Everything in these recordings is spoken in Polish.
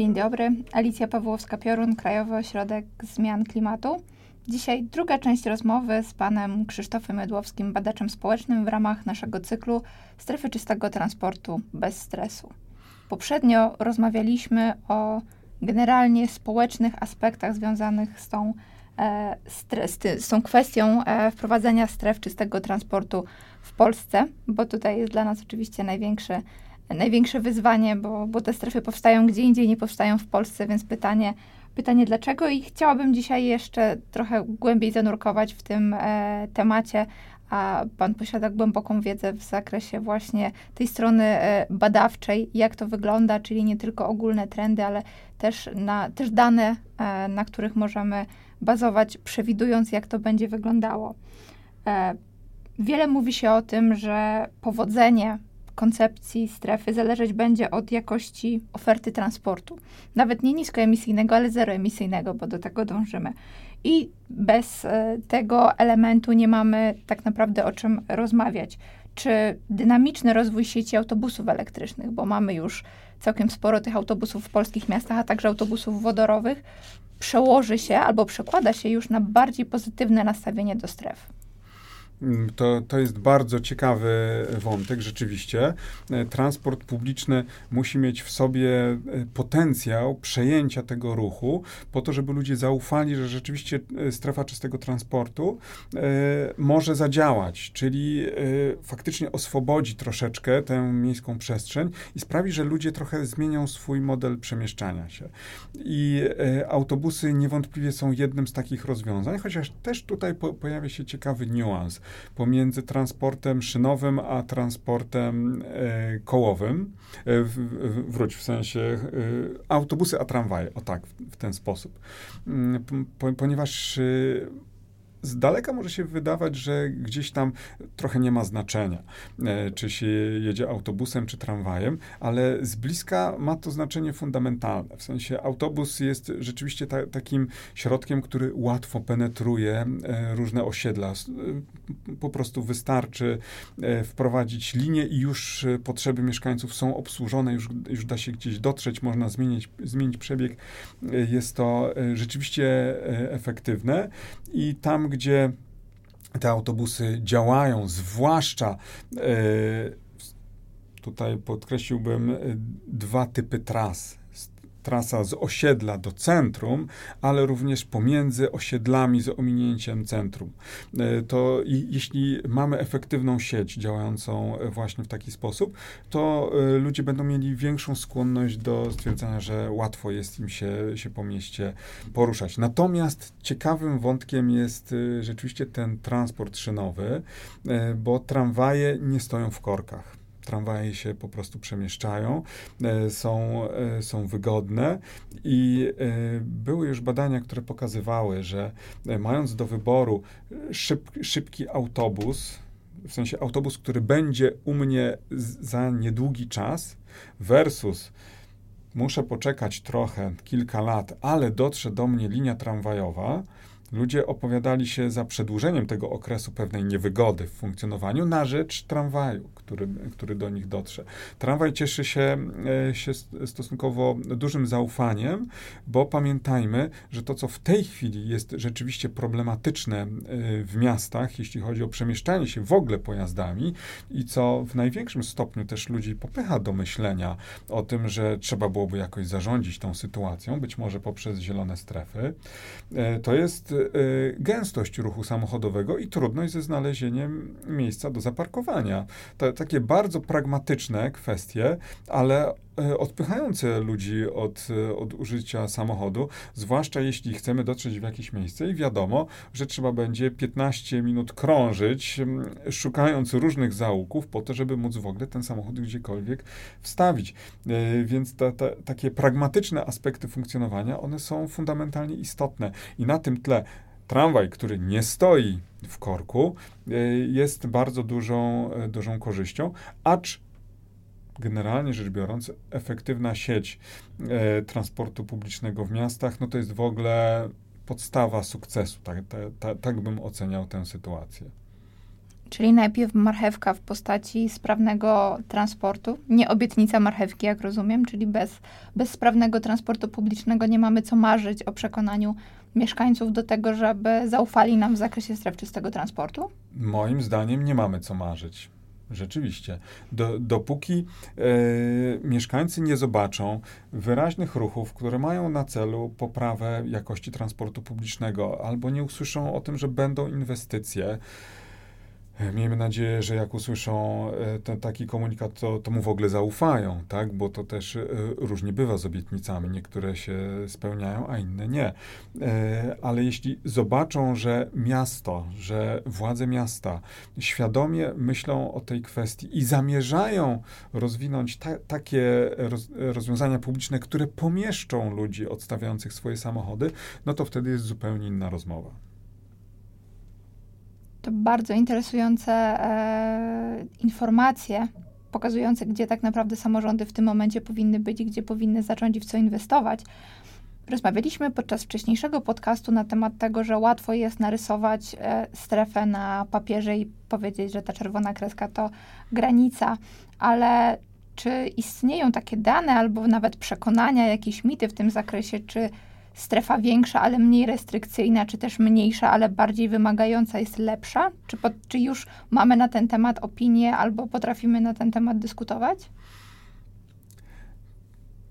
Dzień dobry, Alicja Pawłowska-Piorun, Krajowy Ośrodek Zmian Klimatu. Dzisiaj druga część rozmowy z panem Krzysztofem Edłowskim, badaczem społecznym w ramach naszego cyklu Strefy Czystego Transportu bez stresu. Poprzednio rozmawialiśmy o generalnie społecznych aspektach związanych z tą, e, z, z tą kwestią e, wprowadzenia stref czystego transportu w Polsce, bo tutaj jest dla nas oczywiście największy największe wyzwanie, bo, bo te strefy powstają gdzie indziej, nie powstają w Polsce, więc pytanie, pytanie dlaczego i chciałabym dzisiaj jeszcze trochę głębiej zanurkować w tym e, temacie, a Pan posiada głęboką wiedzę w zakresie właśnie tej strony e, badawczej, jak to wygląda, czyli nie tylko ogólne trendy, ale też, na, też dane, e, na których możemy bazować, przewidując, jak to będzie wyglądało. E, wiele mówi się o tym, że powodzenie koncepcji strefy zależeć będzie od jakości oferty transportu. Nawet nie niskoemisyjnego, ale zeroemisyjnego, bo do tego dążymy. I bez e, tego elementu nie mamy tak naprawdę o czym rozmawiać. Czy dynamiczny rozwój sieci autobusów elektrycznych, bo mamy już całkiem sporo tych autobusów w polskich miastach, a także autobusów wodorowych, przełoży się albo przekłada się już na bardziej pozytywne nastawienie do stref? Mm, to, to jest bardzo ciekawy wątek, rzeczywiście. E, transport publiczny musi mieć w sobie e, potencjał przejęcia tego ruchu, po to, żeby ludzie zaufali, że rzeczywiście e, strefa czystego transportu może zadziałać, czyli faktycznie oswobodzi troszeczkę tę miejską przestrzeń i sprawi, że ludzie trochę zmienią swój model przemieszczania się. I autobusy niewątpliwie są jednym z takich rozwiązań, chociaż też tutaj po, pojawia się ciekawy niuans pomiędzy transportem szynowym a transportem e, kołowym. E, w, wróć, w sensie e, autobusy a tramwaje, o tak, w, w ten sposób. Mm, po, ponieważ z daleka może się wydawać, że gdzieś tam trochę nie ma znaczenia, e, czy się jedzie autobusem, czy tramwajem, ale z bliska ma to znaczenie fundamentalne. W sensie autobus jest rzeczywiście ta, takim środkiem, który łatwo penetruje e, różne osiedla. E, po prostu wystarczy wprowadzić linię i już potrzeby mieszkańców są obsłużone, już, już da się gdzieś dotrzeć, można zmienić, zmienić przebieg. Jest to rzeczywiście efektywne i tam, gdzie te autobusy działają, zwłaszcza e, tutaj podkreśliłbym e, dwa typy tras trasa z osiedla do centrum, ale również pomiędzy osiedlami z ominięciem centrum. E, to jeśli mamy efektywną sieć działającą właśnie w taki sposób, to e, ludzie będą mieli większą skłonność do stwierdzenia, że łatwo jest im się, się po mieście poruszać. Natomiast ciekawym wątkiem jest e, rzeczywiście ten transport szynowy, bo tramwaje nie stoją w korkach tramwaje się po prostu przemieszczają, e, są, e, są wygodne i e, były już badania, które pokazywały, że mając do wyboru szyb, szybki autobus, w sensie autobus, który będzie u mnie za niedługi czas, versus muszę poczekać trochę, kilka lat, ale dotrze do mnie linia tramwajowa, ludzie opowiadali się za przedłużeniem tego okresu pewnej niewygody w funkcjonowaniu na rzecz tramwaju, który, który do nich dotrze. Tramwaj cieszy się, e, się stosunkowo dużym zaufaniem, bo pamiętajmy, że to, co w tej chwili jest rzeczywiście problematyczne e, w miastach, jeśli chodzi o przemieszczanie się w ogóle pojazdami i co w największym stopniu też ludzi popycha do myślenia o tym, że trzeba byłoby jakoś zarządzić tą sytuacją, być może poprzez zielone strefy, e, to jest gęstość ruchu samochodowego i trudność ze znalezieniem miejsca do zaparkowania. To takie bardzo pragmatyczne kwestie, ale y, odpychające ludzi od, y, od użycia samochodu, zwłaszcza jeśli chcemy dotrzeć w jakieś miejsce i wiadomo, że trzeba będzie 15 minut krążyć, szukając różnych zaułków po to, żeby móc w ogóle ten samochód gdziekolwiek wstawić. Więc ta, ta, takie pragmatyczne aspekty funkcjonowania, one są fundamentalnie istotne i na tym tle tramwaj, który nie stoi w korku, e, jest bardzo dużą, e, dużą korzyścią, acz generalnie rzecz biorąc, efektywna sieć e, transportu publicznego w miastach, no to jest w ogóle podstawa sukcesu. Tak, tak, tak bym oceniał tę sytuację. Czyli najpierw marchewka w postaci sprawnego transportu, nie obietnica marchewki, jak rozumiem, czyli bez, bez sprawnego transportu publicznego nie mamy co marzyć o przekonaniu mieszkańców do tego, żeby zaufali nam w zakresie stref czystego transportu? Moim zdaniem nie mamy co marzyć. Rzeczywiście. Do, dopóki e, mieszkańcy nie zobaczą wyraźnych ruchów, które mają na celu poprawę jakości transportu publicznego, albo nie usłyszą o tym, że będą inwestycje, Miejmy nadzieję, że jak usłyszą e, ten taki komunikat, to, to mu w ogóle zaufają, tak? Bo to też e, różnie bywa z obietnicami. Niektóre się spełniają, a inne nie. E, ale jeśli zobaczą, że miasto, że władze miasta świadomie myślą o tej kwestii i zamierzają rozwinąć ta, takie roz, rozwiązania publiczne, które pomieszczą ludzi odstawiających swoje samochody, no to wtedy jest zupełnie inna rozmowa. To bardzo interesujące e, informacje pokazujące, gdzie tak naprawdę samorządy w tym momencie powinny być i gdzie powinny zacząć i w co inwestować. Rozmawialiśmy podczas wcześniejszego podcastu na temat tego, że łatwo jest narysować e, strefę na papierze i powiedzieć, że ta czerwona kreska to granica, ale czy istnieją takie dane albo nawet przekonania, jakieś mity w tym zakresie, czy strefa większa, ale mniej restrykcyjna, czy też mniejsza, ale bardziej wymagająca jest lepsza? Czy, po, czy już mamy na ten temat opinię albo potrafimy na ten temat dyskutować?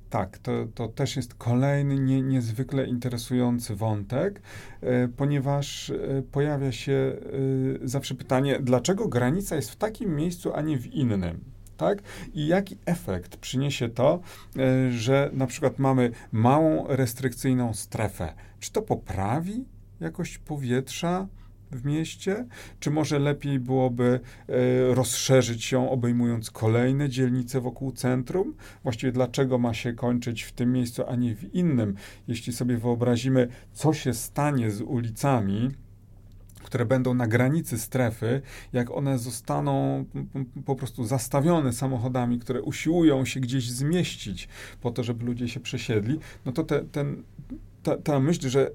Tak, to, to też jest kolejny nie, niezwykle interesujący wątek, e, ponieważ e, pojawia się e, zawsze pytanie, dlaczego granica jest w takim miejscu, a nie w innym? Tak? I jaki efekt przyniesie to, e, że na przykład mamy małą restrykcyjną strefę? Czy to poprawi jakość powietrza? w mieście, czy może lepiej byłoby e, rozszerzyć ją, obejmując kolejne dzielnice wokół centrum? Właściwie dlaczego ma się kończyć w tym miejscu, a nie w innym? Jeśli sobie wyobrazimy, co się stanie z ulicami, które będą na granicy strefy, jak one zostaną po prostu zastawione samochodami, które usiłują się gdzieś zmieścić po to, żeby ludzie się przesiedli, no to te, ten, ta, ta myśl, że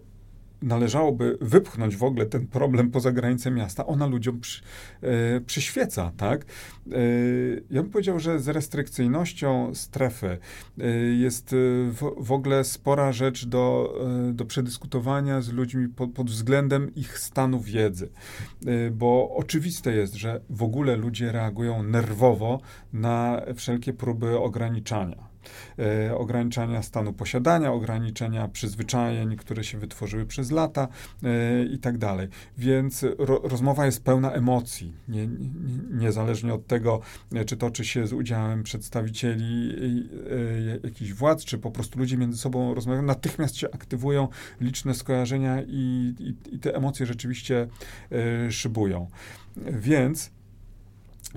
należałoby wypchnąć w ogóle ten problem poza granice miasta, ona ludziom przy, e, przyświeca, tak? E, ja bym powiedział, że z restrykcyjnością strefy e, jest w, w, ogóle spora rzecz do, e, do przedyskutowania z ludźmi pod, pod względem ich stanu wiedzy, e, bo oczywiste jest, że w ogóle ludzie reagują nerwowo na wszelkie próby ograniczania e, ograniczania stanu posiadania, ograniczenia przyzwyczajeń, które się wytworzyły przez lata e, i tak dalej. Więc ro, rozmowa jest pełna emocji, nie, nie, niezależnie od tego, e, czy toczy się z udziałem przedstawicieli e, jakichś władz, czy po prostu ludzie między sobą rozmawiają, natychmiast się aktywują liczne skojarzenia i, i, i te emocje rzeczywiście e, szybują. Więc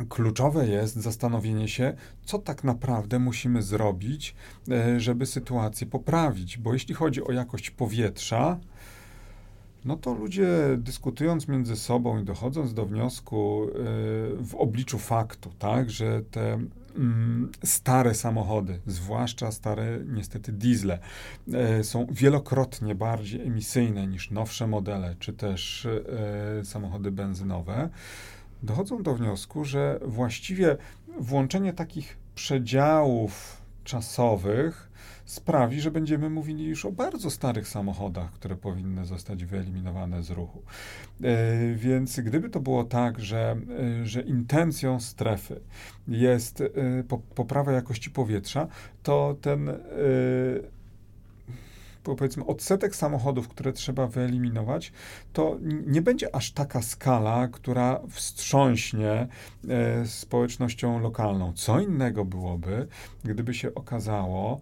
kluczowe jest zastanowienie się, co tak naprawdę musimy zrobić, e, żeby sytuację poprawić. Bo jeśli chodzi o jakość powietrza, no to ludzie dyskutując między sobą i dochodząc do wniosku e, w obliczu faktu, tak, że te mm, stare samochody, zwłaszcza stare niestety diesle, e, są wielokrotnie bardziej emisyjne niż nowsze modele, czy też samochody benzynowe dochodzą do wniosku, że właściwie włączenie takich przedziałów czasowych sprawi, że będziemy mówili już o bardzo starych samochodach, które powinny zostać wyeliminowane z ruchu. E, więc gdyby to było tak, że, e, że intencją strefy jest e, poprawa jakości powietrza, to ten powiedzmy odsetek samochodów, które trzeba wyeliminować, to nie będzie aż taka skala, która wstrząśnie e, społecznością lokalną. Co innego byłoby, gdyby się okazało,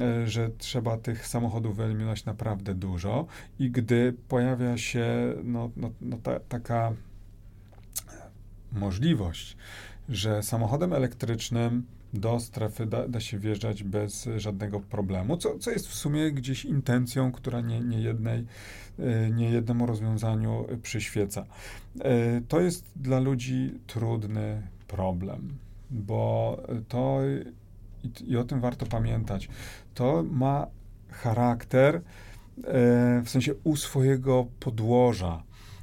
e, że trzeba tych samochodów wyeliminować naprawdę dużo i gdy pojawia się no, no, no ta, taka możliwość, że samochodem elektrycznym do strefy da, da, się wjeżdżać bez żadnego problemu, co, co jest w sumie gdzieś intencją, która nie, nie, jednej, e, nie jednemu rozwiązaniu przyświeca. E, to jest dla ludzi trudny problem, bo to i, i o tym warto pamiętać. To ma charakter e, w sensie u swojego podłoża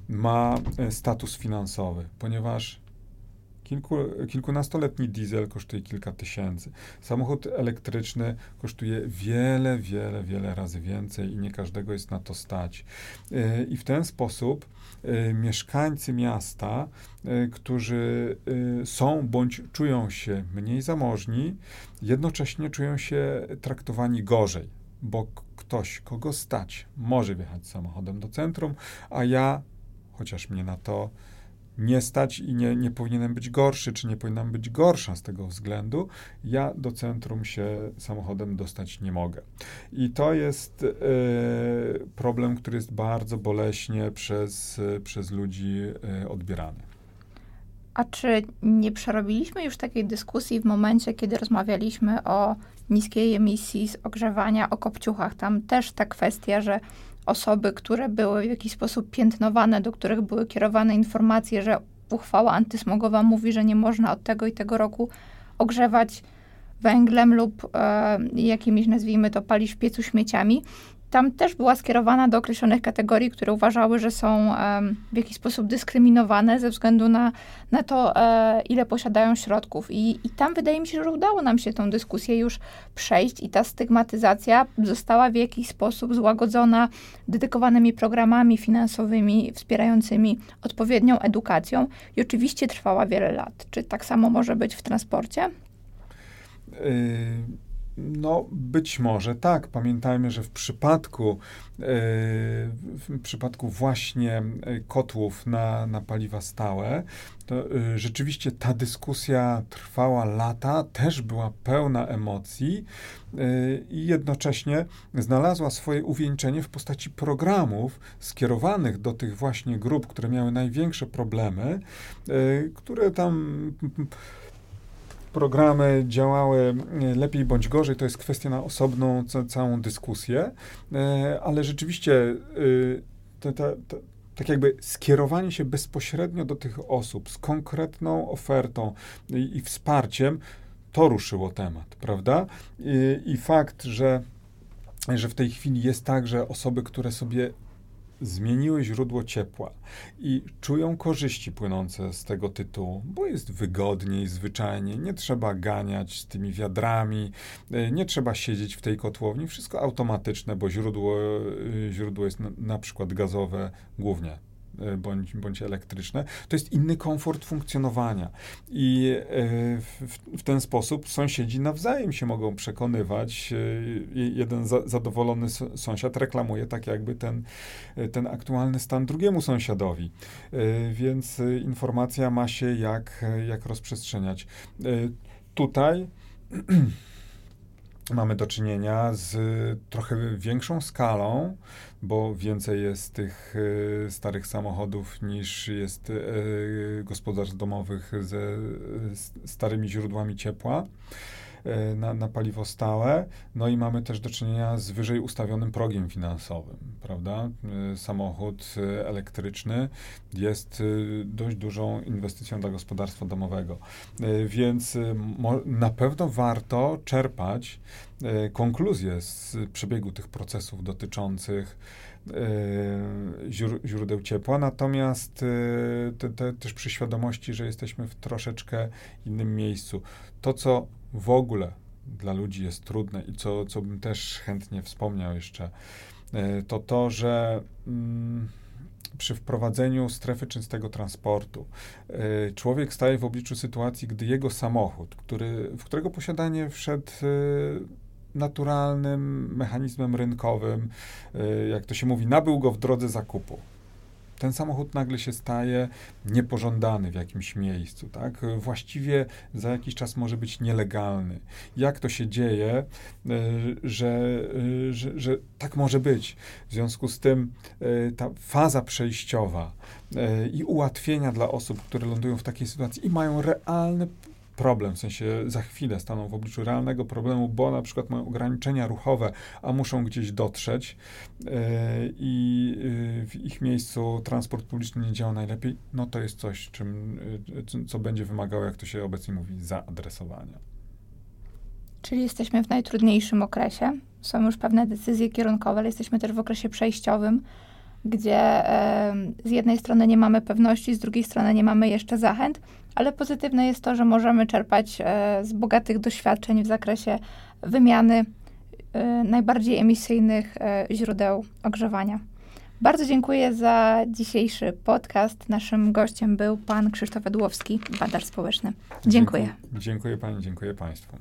ma status finansowy, ponieważ Kilku, kilkunastoletni diesel kosztuje kilka tysięcy. Samochód elektryczny kosztuje wiele, wiele, wiele razy więcej i nie każdego jest na to stać. E, I w ten sposób e, mieszkańcy miasta, e, którzy są bądź czują się mniej zamożni, jednocześnie czują się traktowani gorzej, bo ktoś, kogo stać, może wjechać samochodem do centrum, a ja, chociaż mnie na to nie stać i nie, nie powinienem być gorszy, czy nie powinnam być gorsza z tego względu, ja do centrum się samochodem dostać nie mogę. I to jest e, problem, który jest bardzo boleśnie przez, przez ludzi e, odbierany. A czy nie przerobiliśmy już takiej dyskusji w momencie, kiedy rozmawialiśmy o niskiej emisji z ogrzewania, o kopciuchach? Tam też ta kwestia, że osoby, które były w jakiś sposób piętnowane, do których były kierowane informacje, że uchwała antysmogowa mówi, że nie można od tego i tego roku ogrzewać węglem lub e, jakimiś, nazwijmy to, palić w piecu śmieciami, tam też była skierowana do określonych kategorii, które uważały, że są w jakiś sposób dyskryminowane ze względu na, na to, e, ile posiadają środków. I, I tam wydaje mi się, że udało nam się tą dyskusję już przejść i ta stygmatyzacja została w jakiś sposób złagodzona dedykowanymi programami finansowymi wspierającymi odpowiednią edukacją i oczywiście trwała wiele lat. Czy tak samo może być w transporcie? No, być może tak. Pamiętajmy, że w przypadku, e, w przypadku właśnie e, kotłów na, na paliwa stałe, to e, rzeczywiście ta dyskusja trwała lata, też była pełna emocji i jednocześnie znalazła swoje uwieńczenie w postaci programów skierowanych do tych właśnie grup, które miały największe problemy, które tam programy działały e, lepiej bądź gorzej, to jest kwestia na osobną całą dyskusję, e, ale rzeczywiście e, tak jakby skierowanie się bezpośrednio do tych osób z konkretną ofertą i, i wsparciem, to ruszyło temat, prawda? I, i fakt, że że w tej chwili jest tak, że osoby, które sobie zmieniły źródło ciepła i czują korzyści płynące z tego tytułu, bo jest wygodniej, zwyczajnie, nie trzeba ganiać tymi wiadrami, e, nie trzeba siedzieć w tej kotłowni, wszystko automatyczne, bo źródło, e, źródło jest na, na przykład gazowe głównie bądź, bądź elektryczne, to jest inny komfort funkcjonowania. I e, w, w, ten sposób sąsiedzi nawzajem się mogą przekonywać. E, jeden za, zadowolony sąsiad reklamuje tak jakby ten, ten aktualny stan drugiemu sąsiadowi. Więc informacja ma się jak, jak rozprzestrzeniać. Tutaj mamy do czynienia z trochę większą skalą, bo więcej jest tych e, starych samochodów niż jest e, gospodarstw domowych ze starymi źródłami ciepła. E, na, na paliwo stałe. No i mamy też do czynienia z wyżej ustawionym progiem finansowym, prawda? E, samochód e, elektryczny jest dość dużą inwestycją dla gospodarstwa domowego. Więc na pewno warto czerpać konkluzje z przebiegu tych procesów dotyczących źródeł ciepła, natomiast te, te, też przy świadomości, że jesteśmy w troszeczkę innym miejscu. To, co w ogóle dla ludzi jest trudne i co, co bym też chętnie wspomniał jeszcze, e, to to, że mm, przy wprowadzeniu strefy czystego transportu e, człowiek staje w obliczu sytuacji, gdy jego samochód, który, w którego posiadanie wszedł e, naturalnym mechanizmem rynkowym, jak to się mówi, nabył go w drodze zakupu ten samochód nagle się staje niepożądany w jakimś miejscu, tak? Właściwie za jakiś czas może być nielegalny. Jak to się dzieje, e, że, e, że, że tak może być? W związku z tym e, ta faza przejściowa i ułatwienia dla osób, które lądują w takiej sytuacji i mają realne problem, w sensie za chwilę staną w obliczu realnego problemu, bo na przykład mają ograniczenia ruchowe, a muszą gdzieś dotrzeć yy, i yy, w ich miejscu transport publiczny nie działa najlepiej, no to jest coś, czym, yy, co będzie wymagało, jak to się obecnie mówi, zaadresowania. Czyli jesteśmy w najtrudniejszym okresie. Są już pewne decyzje kierunkowe, ale jesteśmy też w okresie przejściowym. Gdzie z jednej strony nie mamy pewności, z drugiej strony nie mamy jeszcze zachęt, ale pozytywne jest to, że możemy czerpać z bogatych doświadczeń w zakresie wymiany najbardziej emisyjnych źródeł ogrzewania. Bardzo dziękuję za dzisiejszy podcast. Naszym gościem był pan Krzysztof Edłowski, badacz społeczny. Dziękuję. Dziękuję, dziękuję pani, dziękuję państwu.